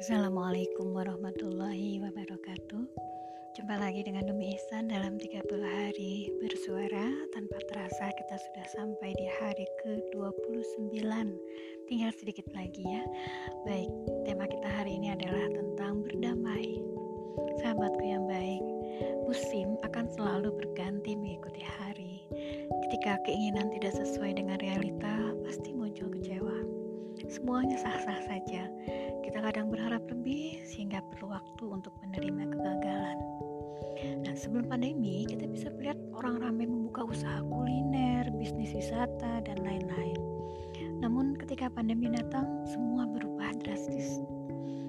Assalamualaikum warahmatullahi wabarakatuh. Jumpa lagi dengan Dumi Ihsan dalam 30 hari bersuara Tanpa terasa kita sudah sampai di hari ke-29 Tinggal sedikit lagi ya. Baik, tema kita hari ini adalah tentang berdamai. Sahabatku yang baik Musim akan selalu berganti mengikuti hari. Ketika keinginan tidak sesuai dengan realita Pasti muncul kecewa. Semuanya sah-sah saja kita kadang berharap lebih sehingga perlu waktu untuk menerima kegagalan. Nah, sebelum pandemi, kita bisa melihat orang ramai membuka usaha kuliner, bisnis wisata, dan lain-lain. Namun, ketika pandemi datang, semua berubah drastis.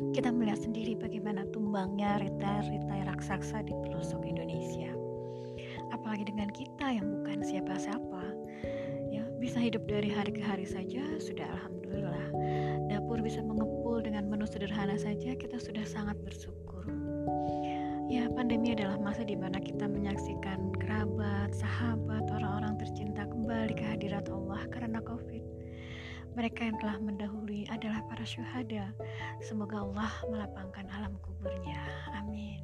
Kita melihat sendiri bagaimana tumbangnya retail-retail raksasa di pelosok Indonesia. Apalagi dengan kita yang bukan siapa-siapa, ya bisa hidup dari hari ke hari saja sudah alhamdulillah. Dapur bisa mengepul sederhana saja kita sudah sangat bersyukur. Ya, pandemi adalah masa di mana kita menyaksikan kerabat, sahabat, orang-orang tercinta kembali ke hadirat Allah karena Covid. Mereka yang telah mendahului adalah para syuhada. Semoga Allah melapangkan alam kuburnya. Amin.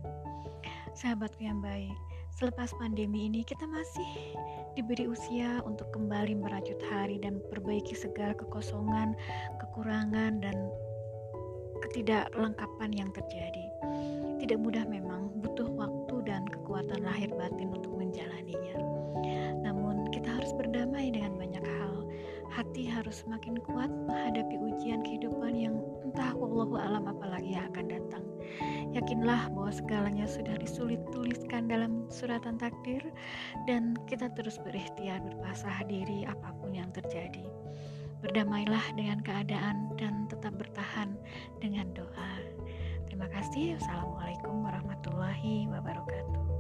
Sahabatku yang baik, selepas pandemi ini kita masih diberi usia untuk kembali merajut hari dan perbaiki segala kekosongan, kekurangan, dan ketidaklengkapan yang terjadi. Tidak mudah memang, butuh waktu dan kekuatan lahir batin untuk menjalaninya. Namun, kita harus berdamai dengan banyak hal. Hati harus semakin kuat menghadapi ujian kehidupan yang entah wallahu alam apalagi yang akan datang. Yakinlah bahwa segalanya sudah disulit tuliskan dalam suratan takdir dan kita terus berikhtiar berpasrah diri apa pun yang terjadi. Berdamailah dengan keadaan dan tetap bertahan dengan doa. Terima kasih. Wassalamualaikum warahmatullahi wabarakatuh.